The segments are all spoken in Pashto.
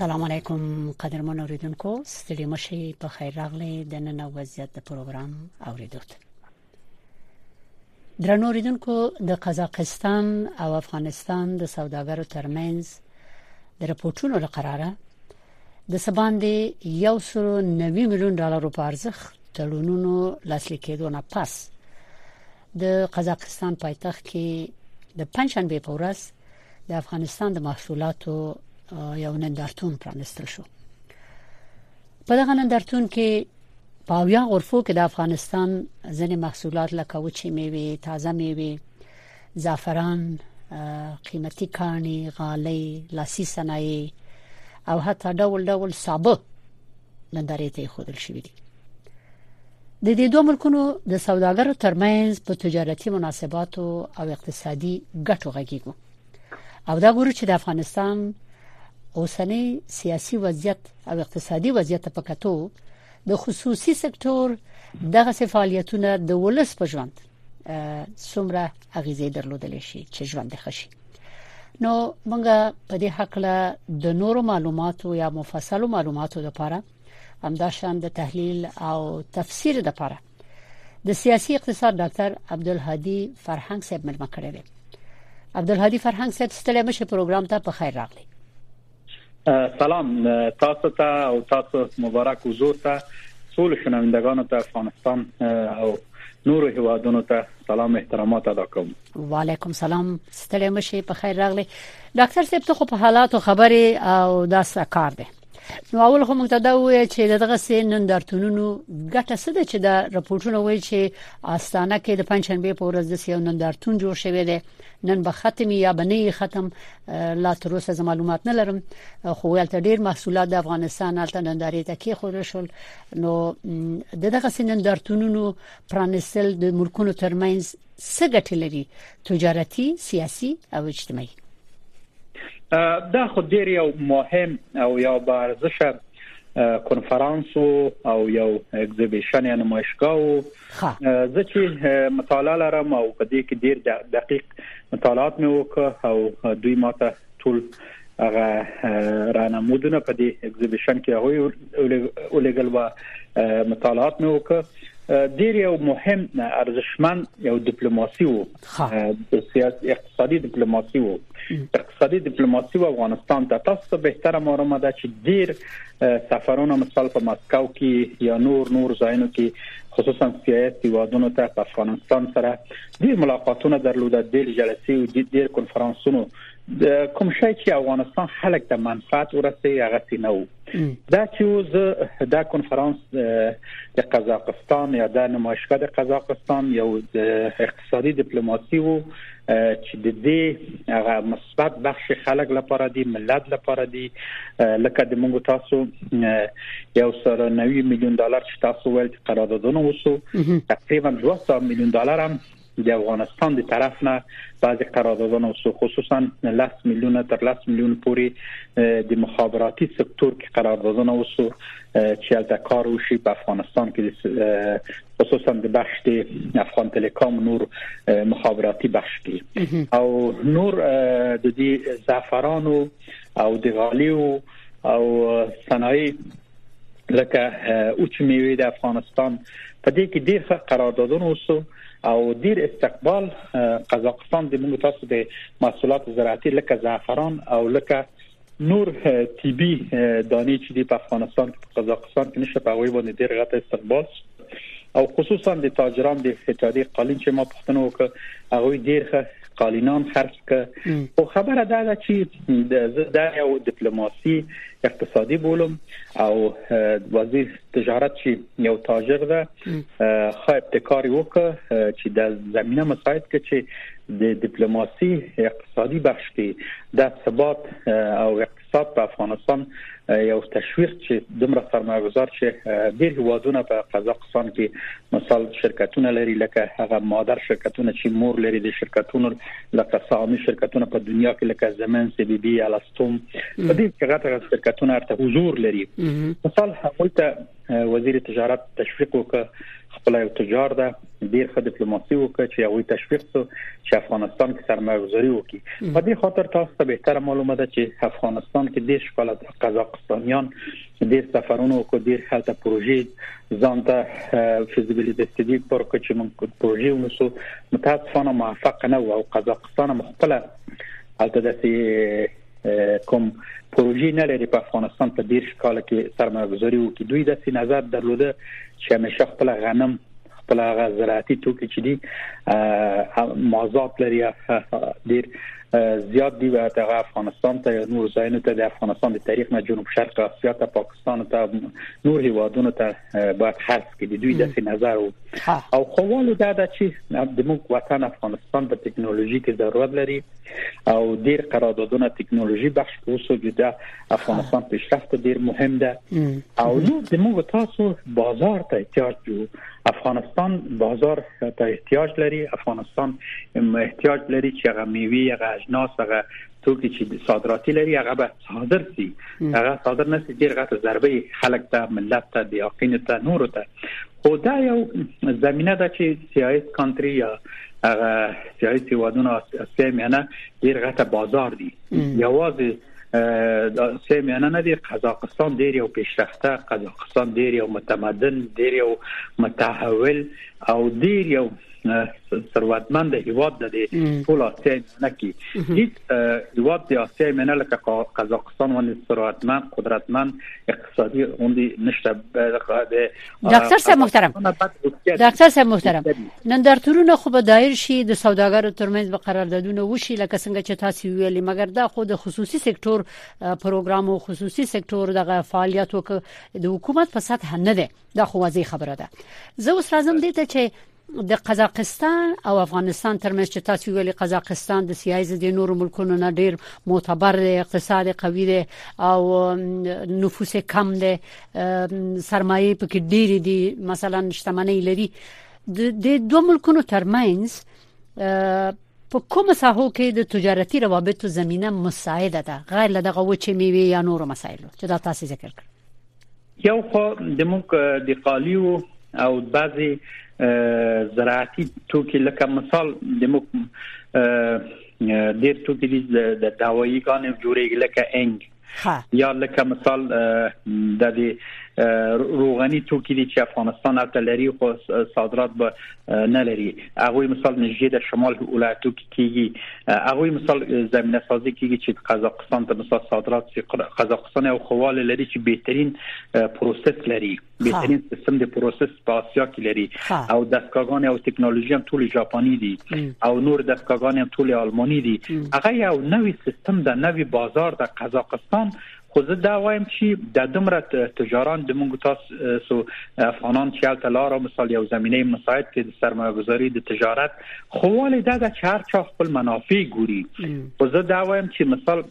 السلام علیکم قدرمن اوریدونکو ستړي مشي په خیر راغلي د نن وضعیت د پروګرام اوریدو درنو اوریدونکو د قزاقستان او افغانستان د سوداګرو ترمنځ د رپورټونو لقراره د سبان دی یو سرو 90 میلیون ډالر په ارزښت تړونونو لاسلیک کېدو نه پس د قزاقستان پایتخت کې د پنځشنبه په ورځ د افغانستان د محصولاتو یو نندارتون پرانستل شو په دغه نندارتون کې په اویا غرفو کې د افغانستان ځینې محصولات لکه وچې میوې، تازه میوې، زعفران، قیمتي کاني، غالۍ، لاسي صنایع او حتی ډول ډول سابه نندارې ته خودل شوې دي د دې دوه ملکونو د سوداګرو ترمنځ په تجارتي مناسباتو او اقتصادي ګټو غږیږو او دا ګورو چې د افغانستان اوسنۍ سیاسي وضعیت او اقتصادي وضعیت په کتو د خصوصي سکتور دغه فعالیتونه د ولس په ژوند څومره اغیزې درلودل شي چې ژوند ښه شي نو موږ په دې حق له د نورو معلوماتو یا مفصلو معلوماتو لپاره همداشان د تحلیل او تفسیر د لپاره د سیاسي اقتصاد ډاکټر عبدالهادي فرهنګ صاحب ملما کړی دی عبدالهادي فرهنګ صاحب ستړي مشه پروګرام ته په خیر راغلی سلام تاسو ته او تاسو مبارک حضور ته ټول شنوندگانو ته افغانستان او نور هوادونو ته سلام احترامات ادا کوم وعلیکم سلام ستړي مشه په خیر راغلی ډاکټر صاحب ته خو په حالات خبرې او دا سکار دی نو اول خو موږ ته دا وایي چې دغه سي نندارتونونو ګټه څه ده چې دا راپورټونه وایي چې استانه کې د پنځشنبه په ورځ د سي نندارتون جوړ شوی دی نن به ختم یا به نه ختم لا تر اوسه معلومات نه لرم خو ولته ډیر محصولات د افغانستان الته نندارې ته کې خور شول نو دغه سي نندارتونونو پرانستل د ملکونو ترمنځ څه ګټې لري، تجارتي، سیاسي او اجتماعي؟ دا خو ډېر یو مهم او یو با ارزشه کنفرانس و او یو اګزیبیشن یا نمایشګاه و زه چې مطالعه لرم او په دې کې ډېر دقیق مطالعات مې وکړ او دوی ماته ټول هغه رانمودونه په دې اگزیبیشن کې هغوی ولېګل و مطالعات مې وکړ ډیر یو مهم ارزښمن یو ډیپلوماسي وو سیاسي اقتصادي ډیپلوماسي وو اقتصادي ډیپلوماسي و افغانستان ته تاسو ته به تر معلومه ده چې ډیر سفرونه مثال په مسکو کې یا نور نور ځایونو کې خصوصا سیاسي وادونو ته په افغانستان سره ډیر ملاقاتونه درلوده ډیر جلسې او ډیر کنفرانسونو د کوم شای چې افغانستان خلک ته منفعت ورسي هغه سینه وو دا چې وز دا کانفرنس د قزاقستان یا د نمایشګاه د قزاقستان یو د اقتصادي ډیپلوماسي وو چې د دې هغه مثبت بخش خلک لپاره دی ملت لپاره دی لکه د موږ تاسو یو سره 90 میلیون ډالر چې تاسو ول قراردادونه وسو تقریبا 200 میلیون ډالر هم د افغانستان د طرف نه بعضی قراردادان او خصوصا لس میلیون تر لس میلیون پوری د مخابراتی سکتور کې قراردادان او سو چې هلته کار وشي په افغانستان کې خصوصا د بخش د افغان تلکام نور مخابراتی بخش کې او نور د دې زعفرانو او د غالیو او صنایع لکه اوچ میوه د افغانستان په دې کې ډیر ښه قراردادونه وسو او ډیر استقبال قزاقستان د موږ تاسو د محصولات زراعتي لکه زعفران او لکه نور طبي دانې چې د افغانستان په قزاقستان کې نشه په وی باندې ډیر غټ استقبال او خصوصا د تاجران د اتحادیه قالین چې ما پښتنو وکړ هغه ډیر ښه قالینام خرج که خو خبره دا ده چې زه دا یو دیپلوماسي اقتصادي بولم او وزیر تجارت چې یو تاجر ده خو ابتکار وکړ چې د زمينه مساعد کړي چې د دیپلوماسي اقتصادي بخش کې د ثبات او اقتصاد په افغانستان یو تشویق چې دومره سرمایه گذار چې ډیر هوادونه په قزاقستان کې مثال شرکتونه لري لکه هغه مادر شرکتونه چې مور لري د شرکتونو لکه سهامي شرکتونه په دنیا کې لکه زمن سی بي بي الاستوم په دې کې غټه شرکتونه ارته حضور لري مثال هغه ته وزیر تجارت تشویق وکړ خپل یو تجار ده ډیر ښه ډیپلوماسي وکړه چې هغه تشویق سو چې افغانستان کې سرمایه گذاري وکړي په دې خاطر تاسو ته به تر معلومه ده چې افغانستان کې د شپږ قزاقستانیان ډیر سفرونه وکړي ډیر هلته پروژې ځانته فیزیبیلیټي استډي پر کوم چې موږ پروژې ونسو متاسفانه موفق نه و او قزاقستان مخبله هلته د کوم پروژې نه لري په افغانستان په ډیر شکاله کې سرمایه گذاري وکړي دوی د سي نظر درلوده چې همیشه خپل غنم خپل هغه زراعتي توکي چې دي مازاد لري ډیر زیات دی و دغه افغانستان ته نور ځایونو ته د افغانستان د تاریخ نه جنوب شرق اسیا ته پاکستان ته نور هیوادونو ته باید حذف کړي د دوی داسې نظر او او خوال دا ده چې د موږ وطن افغانستان په ټکنالوژي کې ضرورت لري او ډیر قراردادونه ټکنالوژي بخش اوسو چې دا افغانستان پیشرفت ډیر مهم ده او نو د موږ تاسو بازار ته احتیاج جو افغانستان بازار ته احتیاج لري افغانستان احتیاج لري چې هغه میوي هغه اجناس هغه څوک چې صادراتي لري هغه به صادر سي هغه صادر نه سي ډیر غټه ضربه خلک ته ملت ته د یقین ته نور ته خو دا یو زمينه ده چې سیاست کانتري یا هغه سیاسي وادونه اسیا میانه ډیر غټه بازار دي یوازې سه میانه نه دی قزاقستان ډیر یو پیشرفته قزاقستان ډیر یو متمدن ډیر یو متحول او ډیر یو ثروتمند هیواد ده د ټول آسیا نه کی هیڅ هیواد د آسیا نه لکه قزاقستان باندې ثروتمند قدرتمند اقتصادي غوندي نشته ډاکټر صاحب محترم ډاکټر صاحب محترم نن درتورونه خو به دایر شي د سوداګرو ترمنځ به قراردادونه وشي لکه څنګه چې تاسو ویلي مګر دا خو د خصوصي سکتور پروګرام او خصوصي سکتور دغه فعالیت وک د حکومت په سطح نه ده دا خو واضح خبره ده زه اوس راځم دې ته چې د قزاقستان او افغانستان ترمنځ چې تاسو ویلي قزاقستان د سیاسي ضد نورو ملکونو نه ډیر معتبر دی اقتصاد قوي دی او نفوس کم دی سرمایه پکې ډیر دي مثلا شتمنۍ لري د دوه ملکونو ترمنځ په کوم ساحو کې د تجارتي روابطو زمينه مساعده ده غیر لدغه و چې میوي یا نورو مسایلو چې دا تاسو ذکر کړ یو خو د موږ د قالیو او بعضی زراعتي توکي لکه مثال د موږ ډیر توکي دي د دوايي ګانې جوړېږي لکه انګ یا لکه مثال د روغني توکي دي چې افغانستان هلته لري خو صادرات به نه لري هغه مثال نږدې د شمال ولایتو کې کیږي هغه مثال زمينه سازي کیږي چې قزاقستان ته مثال صادرات سي قزاقستان او خواله لري چې بهترین پروسس لري بهترین سیستم د پروسس په اسیا کې لري او دستګاګان او ټکنالوژي هم ټول ژاپني دي او نور دستګاګان هم ټول آلماني دي هغه یو نوې سیستم د نوې بازار د قزاقستان خو زه دا وایم چې د دومره تجاران د موږ تاسو افغانان چې هلته لار او مثال یو زمينه مساعد کې د سرمایه گذاري د تجارت خو ولې دا د چهار چا خپل منافع ګوري خو زه دا وایم چې مثال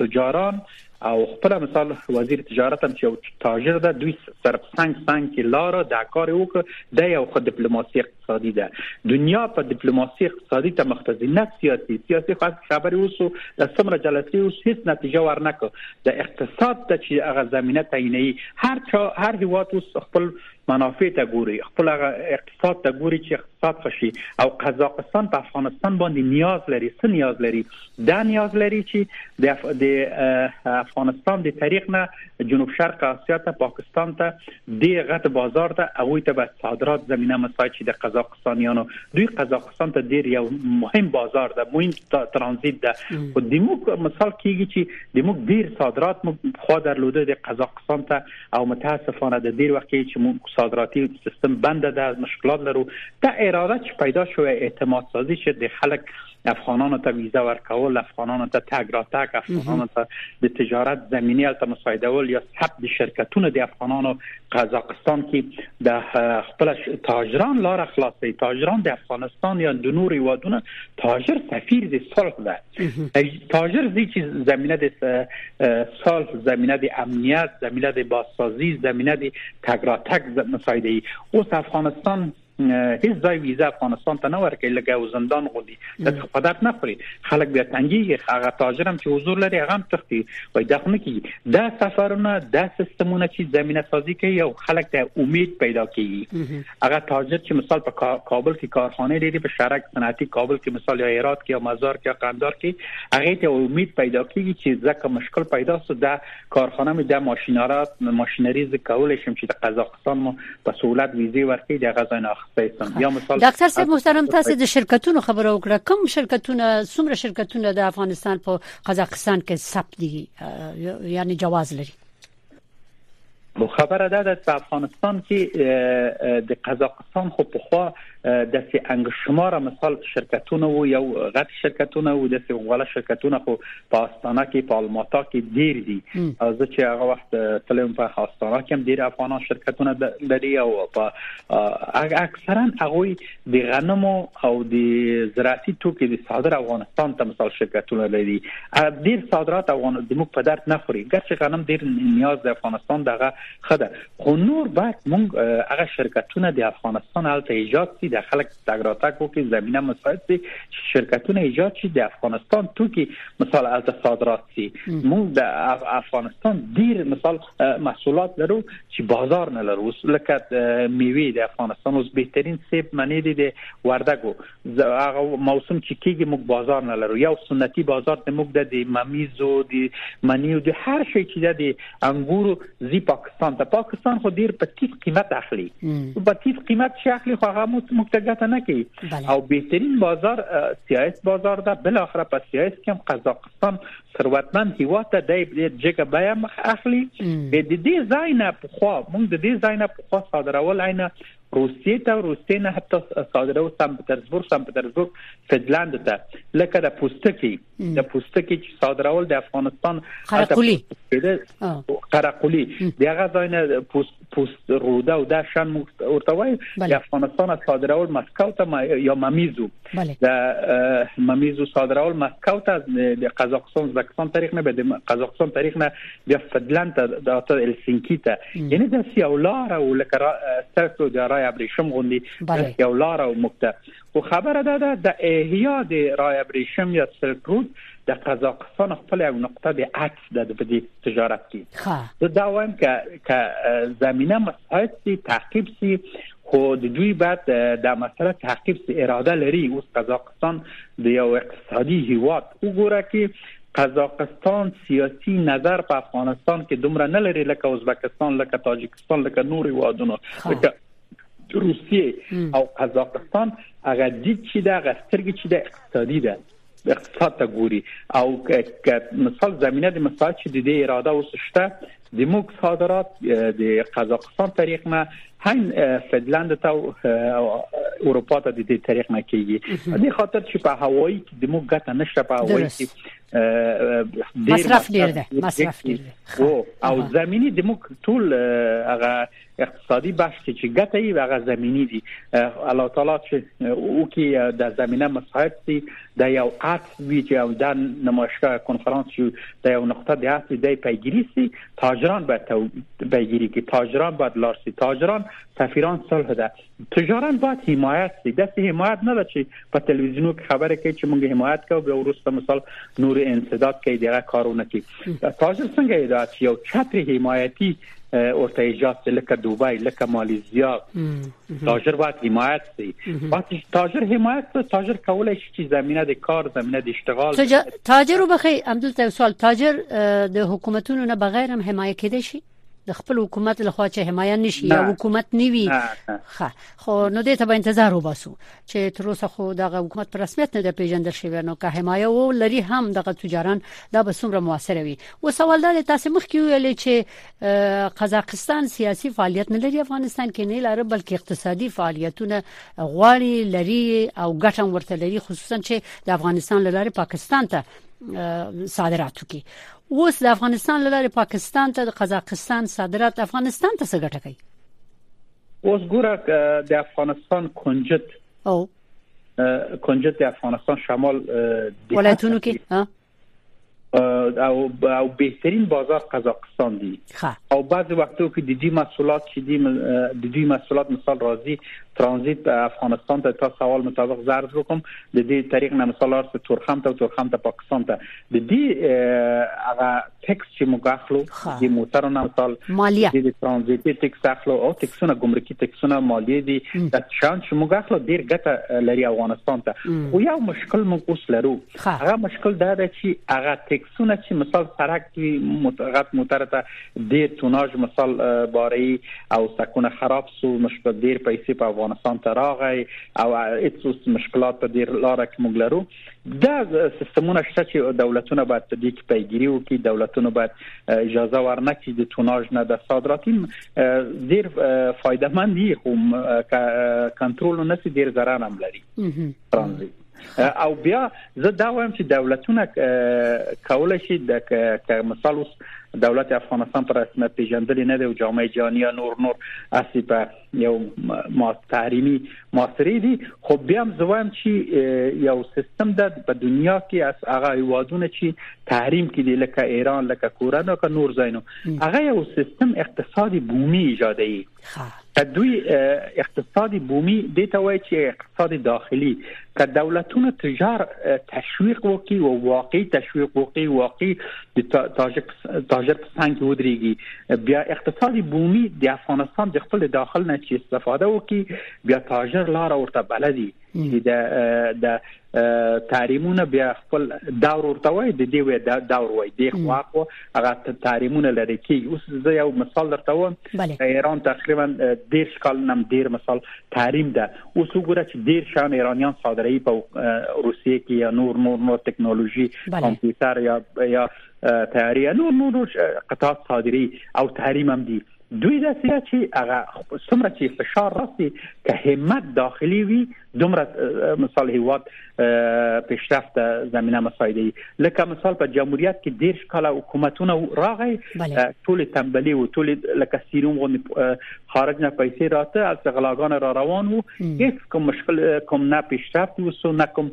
تجاران او خپل مثال وزیر تجارت هم چې یو تاجر ده دوی سر څنګ څنګ کې لار د کار وکړ د یو خو ډیپلوماسي اقتصادي ده دنیا په دیپلوماسي اقتصادي ته مختص نه سیاسي سیاسي خو خبرې اوسو د سمره جلسې اوس هیڅ نتیجه ورنکو د اقتصاد ته چې هغه زمينه تعیني هر چا هر هیواد اوس خپل منافع ته ګوري خپل هغه اقتصاد ته ګوري چې اقتصاد خشي او قزاقستان په افغانستان باندې نیاز لري سن نیاز لري دا نیاز لري چې د د افغانستان د طریق نه جنوب شرق آسیا ته پاکستان ته ډیر غټ بازار ده هغه ته به صادرات زمينه مساعد شي د قزاقستانیانو دوی قزاقستان ته ډیر یو مهم بازار ده مهم ترانزیت ده خو د موږ مثال کیږي چې د موږ ډیر صادرات موږ خو درلوده د قزاقستان ته او متاسفانه د ډیر وخت چې موږ صادراتي سیستم بند ده مشکلات لرو ته اراده چې پیدا شوه اعتماد سازي چې د خلک افغانانو ته ویزه ورکول افغانانو ته تګ را تګ افغانانو ته د تجارت زمینه البته مساعدول یا ثبت د شرکتونو د افغانانو قزاقستان کې د خپل تاجران لار خلاصې تاجران د افغانستان یا د نور هیوادونو تاجر سفیر د صلح ده تاجر دې چې زمينه د صلح زمينه د امنیت زمينه د بازسازي زمينه د تګ را تګ مساعده اوس افغانستان هیڅ ځای ویزه افغانستان ته نه ورکړي لکه او زندان غوندي د خو درد نه خوري خلک بیا تنګيږي هغه تاجرم چې حضور لري هغه تختی وای دا خو نه کیږي دا سفرونه دا سیستمونه چې زمينه سازي کوي او خلک ته امید پیدا کوي هغه تاجر چې مثال په کابل کې کارخانه لري په شرک صنعتي کابل کې مثال یا هرات کې یا مزار کې یا قندار کې هغه ته امید پیدا کوي چې ځکه مشکل پیدا سو دا کارخانه مې د ماشینارات ماشینری ز کولای شم چې د قزاقستان مو په سہولت ویزه ورکړي د غزا نه اخستای سم یا مثال ډاکټر صاحب محترم تاسو د شرکتونو خبرو وکړه کوم شرکتونه څومره شرکتونه د افغانستان په قزاقستان کې ثبت دي یعنی جواز لري خو خبره ده د افغانستان کې د قزاقستان خو په خو داسې انګشماره مثال شرکتونه وو یو غټ شرکتونه وو داسې غوړه شرکتونه خو په استانه کې په الماتا کې ډیر دي او زه چې هغه وخت تلم په استانه کې هم ډیر افغانان شرکتونه لري او په اکثرا هغه د غنمو او د زراعتي توکو د صادر افغانستان ته مثال شرکتونه لري ډیر صادرات افغان د موږ په درد نه خوري ګرچې غنم ډیر نیاز د افغانستان دغه خده خو نور باید مونږ هغه شرکتونه د افغانستان هلته ایجاد سي د خلک تګ راتګ وکړي زمينه مساعد سي شرکتونه ایجاد شي د افغانستان توکي مثال از صادرات سي مونږ د افغانستان ډیر مثال محصولات لرو چې بازار نه لرو لکه میوه د افغانستان اوس بهترین سیب منی دي د وردګو هغه موسم چې کېږي موږ بازار نه لرو یو سنتي بازار ته موږ د ممیزو د منیو د هر شي چې د انګورو زی پاکستان ته پاکستان خو ډیر په تیز قیمت اخلي په تیز قیمت چې اخلي خو هغه موږ ته ګټه نه کوي او بهترین بازار سیاست بازار ده بل اخره په سیاست کې قزاقستان ثروتمن هیواد ته د جګه بیا مخ اخلي د دې ځای نه په خو موږ د دې ځای نه په خو صادرول عینه روسیې ته روسیې نه حتی صادرو سم پترزبورګ سم پترزبورګ فنلاند ته لکه د پوستکی د پوستکی چې صادرول د افغانستان قرقلی قرقلی د هغه ځای نه پوست پوست روده او د شان ورته وای د افغانستان صادرول مسکو ته یا ممیزو د ممیزو صادرول مسکو ته د قزاقستان زاکستان طریق نه به د قزاقستان طریق نه بیا فنلاند ته د هلسنکی ته یعنی دا یو لار او لکه را ستاسو د رای ابریشم غوندي یو لار او مکته او خبره ده ده د احیا د رای ابریشم یا سلک رود د قزاقستان خپل یو نقطه د عطف ده د بدی تجارت کې زه دا وایم که که زمينه مساعد سي تعقیب سي خو د دوی بعد د مسله تعقیب سي اراده لري اوس قزاقستان د یو اقتصادي هیواد وګوره کې قزاقستان سیاسی نظر په افغانستان کې دومره نه لري لکه ازبکستان لکه تاجکستان لکه نور هیوادونه لکه روسیه او قزاقستان هغه دید چې دا غسترګي چې د اقتصادي ده اقتصاد ته ګوري او که مثال زمينه د مساعد چې د دې اراده اوس شته د موږ صادرات د قزاقستان طریق نه هین فنلند ته او اروپا ته د دې طریق نه کیږي د خاطر چې په هوایی کې د موږ ګټه نشته په هوایی کې مصرف ډیر دی مصرف ډیر دی او زمینی د موږ ټول هغه اقتصادي بخش کې چې ګټه یې هغه زميني دي الله تعالی چې او کې د زمينه مساعد سي د یو عطف وی چې او د نمایشګاه کنفرانس یو د یو نقطه د عطف د پیګری سي تاجران به پیګری کې تاجران به لارسي تاجران سفیران صلح ده تجاران باید حمایت شي داسې حمایت نه ده چې په تلویزیونو کې خبرې کوي چې موږ حمایت کوو بیا وروسته مثال نور انسداد کوي دغه کارونه کوي تاجر څنګه ادا چې یو چتر حمایتي ورته ایجاد شي لکه دوبۍ لکه مالیزیا تاجر باید حمایت شي وقتی تاجر حمایت شي تاجر کولای شي چې زمينه د کار زمينه د اشتغال تاجر وبخي عبدالله سوال تاجر د حکومتونو نه بغیر هم حمایت کېدای شي د خپل حکومت لخوا چې حمایت نشي یا حکومت نیوي ښه خو نو دې ته به انتظار وباسو چې تر اوسه خو دغه حکومت په رسمیت نه د پیژندل شوی نو که حمایه و لري هم دغه تجاران دا به څومره موثر وي و سوال دا تاسو مخکې ویل چې قزاقستان سیاسي فعالیت نه لري افغانستان کې نه لري بلکې اقتصادي فعالیتونه غواړي لري او ګټه ورته لري خصوصا چې د افغانستان لاره پاکستان ته صادراتو کې اوس د افغانستان لاره پاکستان ته د قزاقستان صادرات افغانستان ته څه ګټه کوي اوس ګوره د افغانستان کنجد او کنجد د افغانستان شمال ولایتونو کې او او بهترین بازار قزاقستان دی او بعضی وختو که ددوی محصولات چی دی ددوی محصولات مثال راځی ترانزیت افغانستان ته تا سوال مطابق زه عرض بکم ددی طریق نه مثال ارسه تورخم ته او تورخم ته پاکستان ته ددی هغه تکس چی موږ اخلو دی موتر نه مثال مالیه دی ترانزیتی تکس اخلو او تکسونه ګمرکی تکسونه مالیه دی د شان چې موږ اخلو ډیر ګټه لري افغانستان ته خو یو مشکل موږ اوس لرو هغه مشکل دا ده چې هغه تکس څونه چې مثال سرک توی غت موتر ته دیر توناج مثال باری او سکونه خراب سو مش په دیر پیسې په افغانستان ته راغی او هیڅ مشکلات په دیر لاره کې موږ لرو دا سیستمونه شته چې دولتونه باید په دې کې پیګیری وکړي دولتونه باید اجازه ورنکړي د توناج نه د صادراتي دیر فائدہ مند یې خو کنټرول نه سي دیر ضرر هم لري ترانزیت او بیا زه دا وایم چې دولتونه کولای شي د مثال اوس دولت افغانستان پر رسمیت پیژندل نه دی او جامعه جهانی یا نور نور اصلي په یو ما تحریمی ماستری دي خو بیا هم زوام چې یو سیستم د په دنیا کې از هغه هیوادونه چې تحریم کې دي لکه ایران لکه کورن او که نور زینو هغه یو سیستم اقتصادي بومي ایجادوي دوی اقتصاد بومي د ته وایي چې اقتصاد داخلي که دولتونه تجار تشویق وکړي او واقعي تشویق وکړي واقعي د تاجک تاجر په څنګ ودرېږي بیا اقتصاد بومي د افغانستان د خپل داخل نه چې استفاده وکړي بیا تاجر لار ورته بلدي چې دا د تاریمونه بیا خپل دور ورته وای د دې وې دا دور وای د خواخو هغه تاریمونه لري کې اوس زه یو مثال درته وم ایران تقریبا ډیر کال نم ډیر مثال تاریم ده اوس وګوره چې ډیر شان ایرانیان صادري په روسیې کې یا نور نور نور ټکنالوژي کمپیوټر یا یا تیاری نور نور قطعات صادري او تحریم هم دي دوی داسې ده چې هغه څومره چې فشار راسي که همت داخلي وي دومره مثال هیواد پیشرفت زمينه مساعده لکه مثال په جمهوریت کې ډیر شکاله حکومتونه راغی ټول تنبلی او ټول لکه سیروم غو خارج نه پیسې راته از غلاګان را روان وو هیڅ کوم مشکل کوم نه پیشرفت وسو نه کوم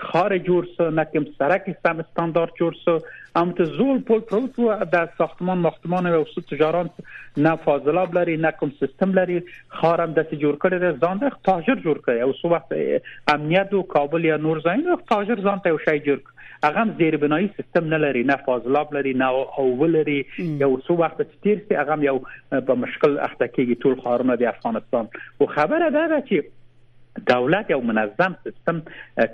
خارج جوړ سو نه کوم سرک سم استاندارد جوړ سو هم ته زور پول پروت و در ساختمان مختمان و سو تجاران نه فاضلاب لري نه کوم سیستم لري خارم داسې جوړ کړی دی ځان د تاجر جوړ کړی او سو وخت امنیت او کابل یا نور ځایونه تاجر ځان ته یو شی جوړ کړ هغه هم زیر بنایي سیستم نه لري نه فاضلاب لري نه او ولري یو سو وخت چې تیر سي هغه یو په مشکل اخته کیږي ټول خارونه د افغانستان او خبره ده چې دولت یو منظم سیستم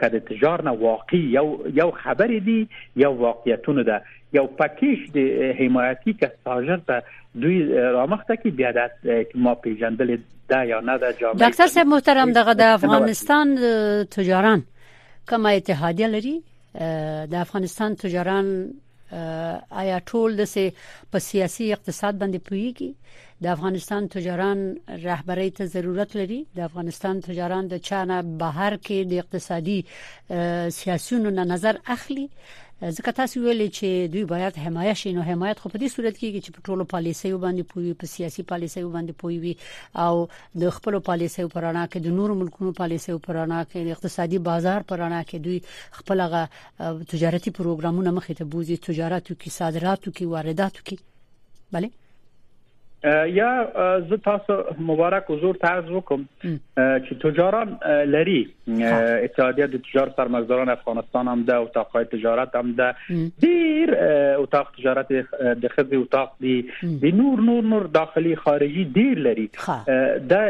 که د تجار نه واقعي یو یو خبرې دي یو واقعیتونه ده یو پکیش د حمایتي که تاجر ته دوی رامخته کې بیا د ما پیژندل ده یا نه ده جامعه ډاکټر صاحب محترم دغه د افغانستان تجاران کومه اتحادیه لري د افغانستان تجاران آیا ټول د سه په سیاسي اقتصاد باندې پويږي د افغانستان تجاران رهبرۍ ته ضرورت لري د افغانستان تجاران د چانه بهر کې د اقتصادي سیاسيونو نه نظر اخلي ځکه تاسو ویلي چې دوی باید حمایت شي نو حمایت خو په دې صورت کې چې په ټولو پالیسیو باندې پوي په سیاسي پالیسیو باندې پوي او د خپل پالیسیو پر اړه کې د نورو ملکونو پالیسیو پر اړه کې د اقتصادي بازار پر اړه کې دوی خپل غا تجارتي پروګرامونه مخې ته بوزي تجارت او کې صادرات او کې واردات او کې bale یا زه تاسو مبارک حضور ته عرض وکم چې تجاران لري اتحادیه د تجارت سرمایداران افغانستان هم ده اتاق های تجارت هم ده ډیر اتاق تجارت د خزي اتاق دی د نور نور نور داخلي خارجي ډیر لري دا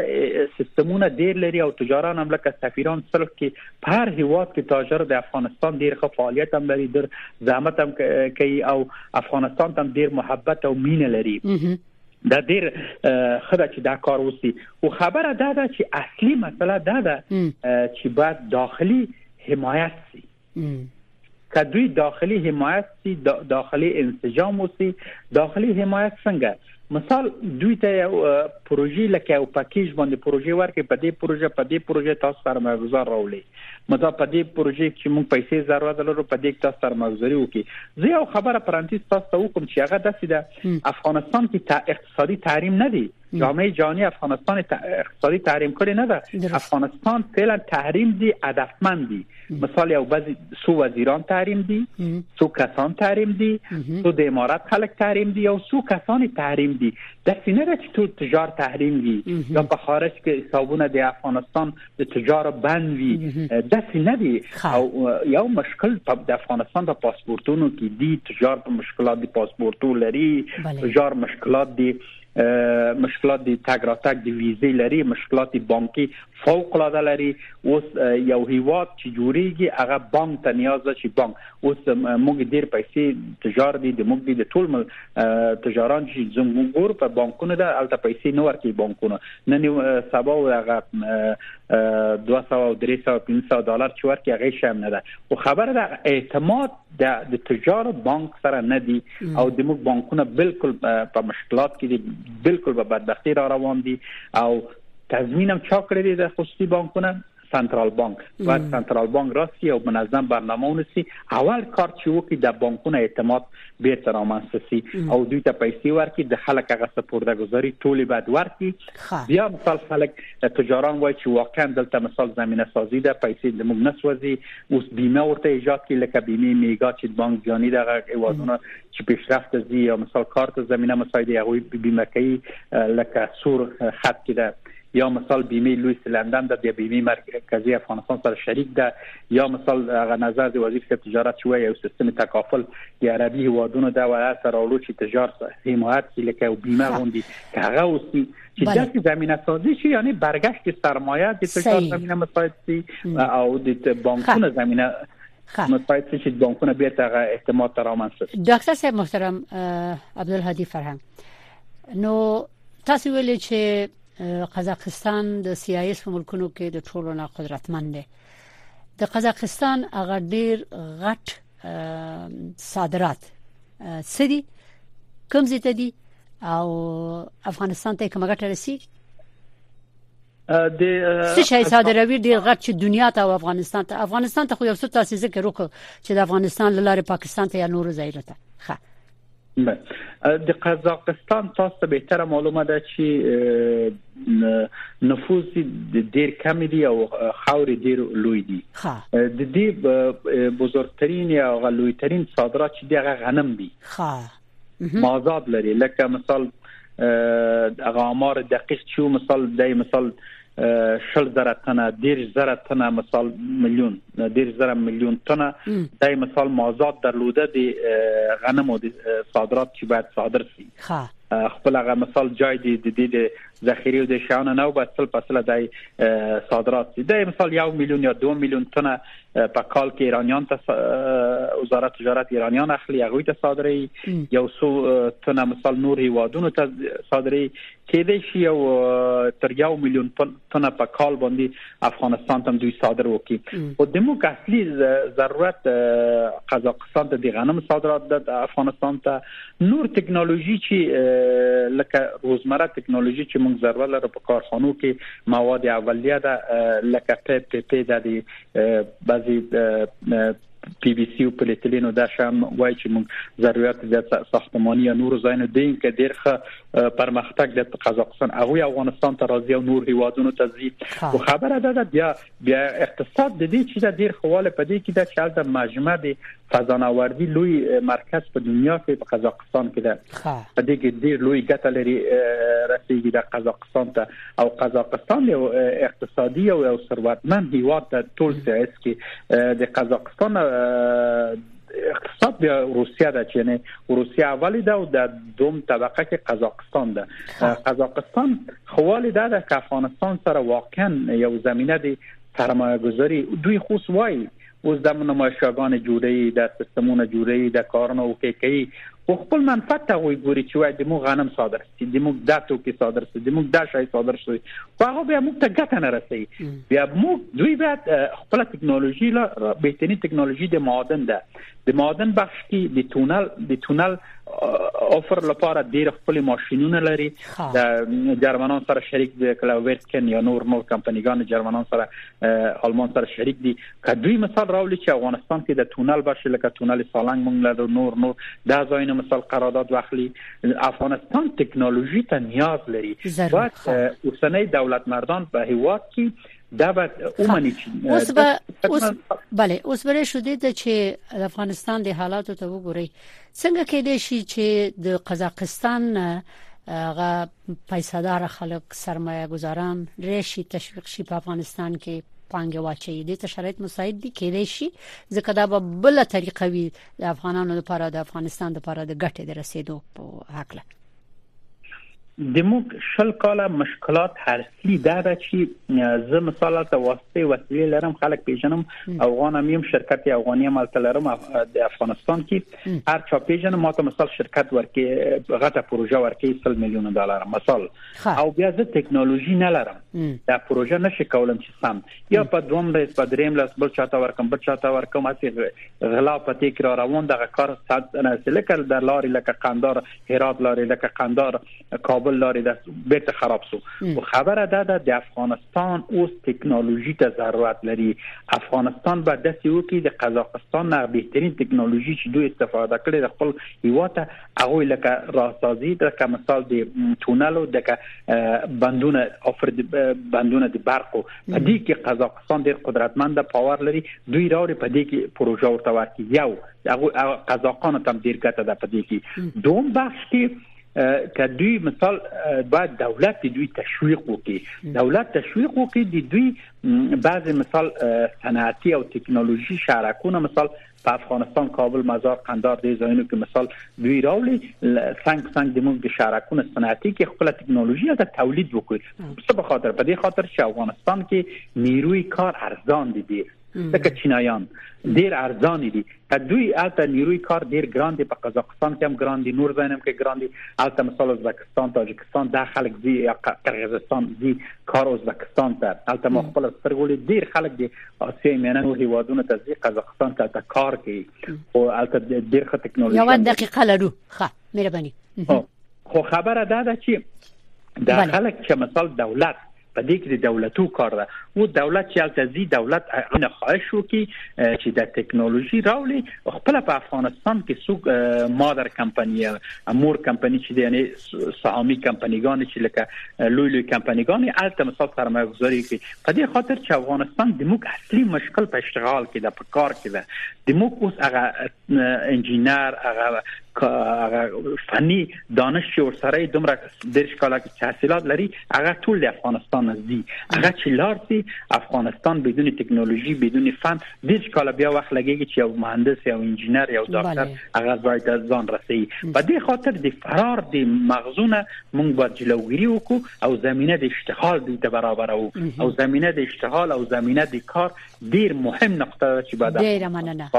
سیستمونه ډیر لري او تجاران هم لکه سفیران سره کې په هر هیواد کې تاجر د افغانستان ډیر ښه فعالیت هم لري در زحمت هم کوي او افغانستان ته ډیر محبت او مینه لري دا ډیر خدا چې دا کار وسی او خبره دا ده چې اصلي مسله دا ده چې باید داخلي حمایت سي که دوی داخلي حمایت سي داخلي انسجام وسی داخلي حمایت څنګه مثال دوی ته یو پروژې لکه یو پکیج باندې پروژې ورکې په دې پروژه په دې پروژه تاسو سرمایه گذار راولي مدا په دې پروژې کې موږ پیسې ضرورت لرو په دې کې تاسو سرمایه گذاري وکړي زه یو خبره پرانتیز تاسو ته وکم چې هغه داسې ده افغانستان که تا اقتصادی تحریم ندی جامعه جهانی افغانستان اقتصادی تحریم کړی نه ده افغانستان فعلا تحریم دی هدفمند دی مثال یو بعضی سو وزیران تحریم دی سو کسان تحریم دی سو د امارات خلک تحریم دی او سو کسان تحریم دی د سینه چې تو تجار تحریم دی یا په خارج کې حسابونه د افغانستان تجار بند وي داسې نه دي او یو مشکل د افغانستان په پاسپورتونو کې دي تجار په مشکلات دي پاسپورتو لري تجار مشکلات دي مشکلات د تګ راتګ د ویزې لري مشکلات بانکي فوق العاده لري اوس یو هیواد چې جوړیږي هغه بانک ته نیاز ده چې بانک اوس موږ ډیر پیسې تجار دي د موږ د ټول مل تجاران چې زموږ په بانکونو ده الته پیسې نه ورکي بانکونو نن یو سبا او هغه 200 او 300 او 500 دلار چې ورکې هغه شم نه ده او خبره ده اعتماد د تجار بانک سره نه دی او د موږ بانکونه بالکل په مشکلات کې دي بالکل په بدبختی را روان دي او تضمینم چا کړی دی د خصوصي بانکونه سنترال بانک باید سنترال بانک راسي او منظم برنامه ونسي اول کار چې وکړي د بانکونو اعتماد بیرته رامنځته سي او دوی ته پیسې ورکړي د خلک هغه سپورده گذاري ټولې باید ورکړي بیا مثال خلک تجاران وایي چې واقعا دلته مثال زمينه سازي ده پیسې د موږ نه سوځي اوس بیمه ورته ایجاد کړي لکه بیمه میګا چې بانک جاني دغه ایوادونه چې پیشرفت دي یا مثال کارت زمينه مساعده هغه بیمه کوي لکه سور خط کې ده یا مثال بیمه لویس لندن ده د بیمه مرکزی افغانستان سره شریک ده یا مثال هغه نظر د وزیر صاحب تجارت شوی یو سیستم تکافل د عربي هوادونو ده و هڅه راوړو چې تجارت حمایت کی لکه بیمه غوندي که هغه اوسي چې بله. داسې زمینه سازی شي یعنی برگشت سرمایه د تجارت زمینه مساعد شي او د بانکونو زمینه مساعد شي چې بانکونه بیرته هغه اعتماد ترامن شي ډاکټر صاحب محترم عبدالهادي فرهنګ نو تاسو ویلي چې قزاقستان د سی آی اس په ملکونو کې د ټولو نه قدرتمن دی د قزاقستان هغه ډیر غټ صادرات سدي کوم ځای ته دي او افغانستان ته کومه ګټه رسی د څه شي صادروي ډیر غټ چې دنیا ته او افغانستان ته افغانستان ته خو یو څه تاسو ذکر وکړو چې د افغانستان لاره پاکستان ته یا نور ځای ته ښه د قزاقستان تاسو ته به تر معلومه ده چې نفوس ډیر کم دی او خاورې ډیر لوی دی د دې بزرګترین او غلوی ترین صادرات چې دغه غنم دي ها مازاد لري لکه مثال هغه امر دقیق چې مثال د مثال شل زره تنه دیر زره تنه مثال میلیون دیر زره میلیون تنه دای مثال مازاد در لوده دی غنم و دی صادرات چی باید صادر سی خواه خپل هغه مثال جای دی د دې د ذخیره د شیانو نه وبد تل پسله د صادرات دی د مثال یو میلیون یا دو میلیون تنه په کال کې ایرانیان ته وزارت تجارت ایرانیان اخلي هغه ته صادري یو سو تنه مثال نور هیوادونو ته صادري کېدای شي یو تر یو میلیون تنه په کال باندې افغانستان ته دوی صادر وکړي او د موږ اصلي ضرورت قزاقستان ته د غنم صادرات د افغانستان ته نور ټکنالوژي چې لکه روزمره ټکنالوژي چې موږ ضرورت لرو په کارخانو کې مواد اولیه ده لکه ټیپ ټیپ د بعضي بي بي سي او پلیتلینو دا شام وای چې موږ ضرورت د ساختماني یا نور زاینو دین کې ډیر ښه پرمختګ د قزاقستان هغه افغانستان ته راځي او نور هیوادونو ته ځي او خبره ده بیا بیا اقتصاد د دې چې دا ډیر خواله پدې کې دا چې د مجمع د فضانوردی لوی مرکز په دنیا کې په قزاقستان قزاقستان کې ده په دې کې ډیر لوی ګټه لري رسیدي د قزاقستان ته او قزاقستان یو اقتصادي او یو ثروتمند هیواد ته ټول سیاست کې د قزاقستان اقتصاد بیا روسیه ده چې نه روسیه اولی ده او د دوم طبقه کې قزاقستان ده قزاقستان خوالی ده د افغانستان سره واقعا یو زمينه دي سرمایه گذاری دوی خو وایي اوس دا نمایشګاګانې جوړوي دا سیستمونه جوړوي دا کارونه او کې کوي او خپل منفعت ته وي ګوري چې وای د مو غنم صادر شي د مو دا توکي صادر شي د مو دا شی صادر شي خو هغه به موږ ته ګټه نه رسي بیا مو دوی بعد خپل ټکنالوژي لا بهتري ټکنالوژي د معادن ده د معادن بخش کې د تونل د تونل اوفر لپاره ډیر خپل ماشينونه لري د جرمنان سره شریک دی کله ویرکن یا نور نور کمپنیګان جرمنان سره آلمان سره شریک دي که دوی مثال راولي چې افغانستان کې د تونل بشي لکه تونل سالنګ مونږ لرو نور نور دا ځایونه مثال قرارداد واخلي افغانستان ټکنالوژي ته نیاز لري باید اوسنۍ دولت مردان په هیواد کې دا به اومني چې اوس به اوس bale اوس به شو دي چې افغانستان د حالاتو ته وګوري څنګه کې دي شي چې د قزاقستان غا پیسه دار خلک سرمایه گذاران ډیر شي تشویق شي په افغانستان کې پانګه واچي دي ته شرایط مساعد دي کېدای شي ځکه دا به بل طریقه وي د افغانانو لپاره د افغانستان لپاره د ګټې د رسیدو په حق له د موږ شل کاله مشکلات هست اصلي دا ده چې زه مثال ته واسطه وسیله لرم خلک پیژنم افغان هم یم شرکت افغاني عمل تلرم د افغانستان کې هر چا پیژنم ماته مثال شرکت ورکې غټه پروژه ورکې 100 میلیون ډالر مثال او بیا زه ټکنالوژي نه لرم دا پروژه نشي کولم چې سم یا په دوم ریس په دریم لاس بل چاته ورکم بل چاته ورکم اسی غلا پتې کرا روان دغه کار صد نه سلکل د لارې لکه قندار هرات لارې لکه قندار کابل لارې دست بیرته خراب سو او خبره ده ده د افغانستان اوس ټکنالوژي ته ضرورت لري افغانستان به د سیو کې د قزاقستان نه بهترین ټکنالوژي چې دوی استفاده کړي د خپل هیواته هغه لکه راستازي د کوم مثال د تونلو د بندونه افر بندونه د برقو په دې کې قزاقستان ډېر قدرتمند پاور لري دوی راوړي په دې کې پروژه ورته ورکړي یو هغه قزاقانو تم ډېر ګټه ده په دې کې دوم بخش کې که دوی مثال باید دولت دوی تشویق وکړي دولت تشویق وکړي د دوی بعضی مثال صنعتي او تکنولوژي شرکونه مثال په افغانستان کابل مزار قندار دې ځایونو کې مثال دوی راولي څنګ څنګ د موږ د شرکونه صنعتي کې خپل ټکنالوژي د تولید وکړي څه په خاطر په دې خاطر چې افغانستان کې نیروي کار ارزان دي ډیر ځکه چینایان ډیر ارزان دي ته دوی البته نیروی کار ډیر ګران دي په قزاقستان کې هم ګران دي نور ځای هم کې ګران دي البته مثال ازبکستان تاجکستان د خلک دي یا قرغیزستان دي کار ازبکستان ته البته ما خپل سترګول ډیر خلک دي اسیا مینن او هیوادونو ته ځي قزاقستان ته ته کار کوي او البته ډیر ښه ټکنالوژي یو دقیقه لرو ښه مهرباني خو خبره دا ده چې دا خلک چې مثال دولت په دې کې د دولتو کار ده او دولت چې الته زی دولت نه خواهش وکي چې د ټکنالوژي راولي خپل په افغانستان کې څو مادر کمپنی مور کمپنی چې یعنی سهامي کمپنیګان چې لکه لوی لوی کمپنیګان الته مثال سرمایه گذاري کوي په دې خاطر چې افغانستان د موږ اصلي مشکل په اشتغال کې ده په کار کې ده د موږ اوس هغه انجینر هغه هغه فني دانش چې ورسره دومره ډېر ښکاله کې تحصیلات لري هغه ټول د افغانستان نه دي هغه چې لارتي افغانستان بدون ټکنالوژي بدون فن ډېر ښکاله بیا وخت لګیږي چې یو مهندس یو انجینر یو ډاکټر هغه ځای ته ځان رسي په دې خاطر د فرار د مغزونه موږ باید جلوګیری وکړو او زمينه د اشتغال دې ته برابر او زمينه د اشتغال او زمينه د کار ډیر مهم نقطه ده چې بعد ډیر مننه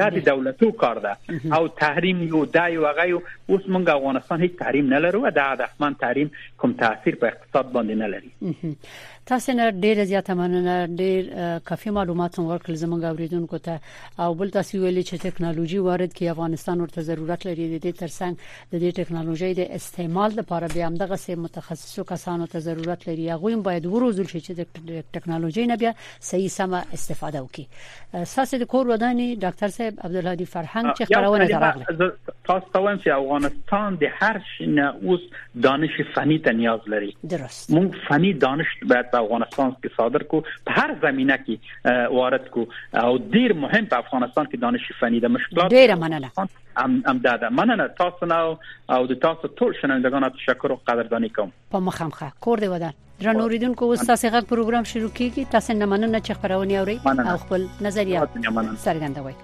دا د دولتو کار ده او تحریم یو دا یو هغه اوس موږ افغانستان هیڅ تحریم نه لرو دا د افغان تحریم کوم تاثیر په اقتصاد باندې نه لري تاسو نه ډیر زیات مننه ډیر کافي معلومات هم ورکړل زموږ اوریدونکو ته او بل تاسو ویلي چې ټکنالوژي وارد کې افغانستان ورته ضرورت لري د دې ترڅنګ د دې ټکنالوژي د استعمال لپاره بیا هم دغه سه متخصصو کسانو ته ضرورت لري هغه هم باید وروزل شي چې د ټکنالوژي نه بیا صحیح سم استفاده وکړي ساسې د کور وداني ډاکټر صاحب عبد الهادي فرهنګ چې خبرونه دراغله تاسو ته وایم چې افغانستان د هر شنه اوس دانش فني ته نیاز لري درست مونږ فني دانش باید په افغانستان کې صادر کو په هر زمينه کې وارد کو او ډیر مهم په افغانستان کې دانش فنی د مشکلات ډیر مننه ام ام دا ده مننه تاسو نو او د تاسو ټول شنوندگان تشکر او قدردانی کوم په مخامخه کور دی ودان درنو ریدونکو اوس تاسو غږ پروګرام شروع کیږي تاسو نه مننه چې خبرونه اوري او خپل نظریات څرګندوي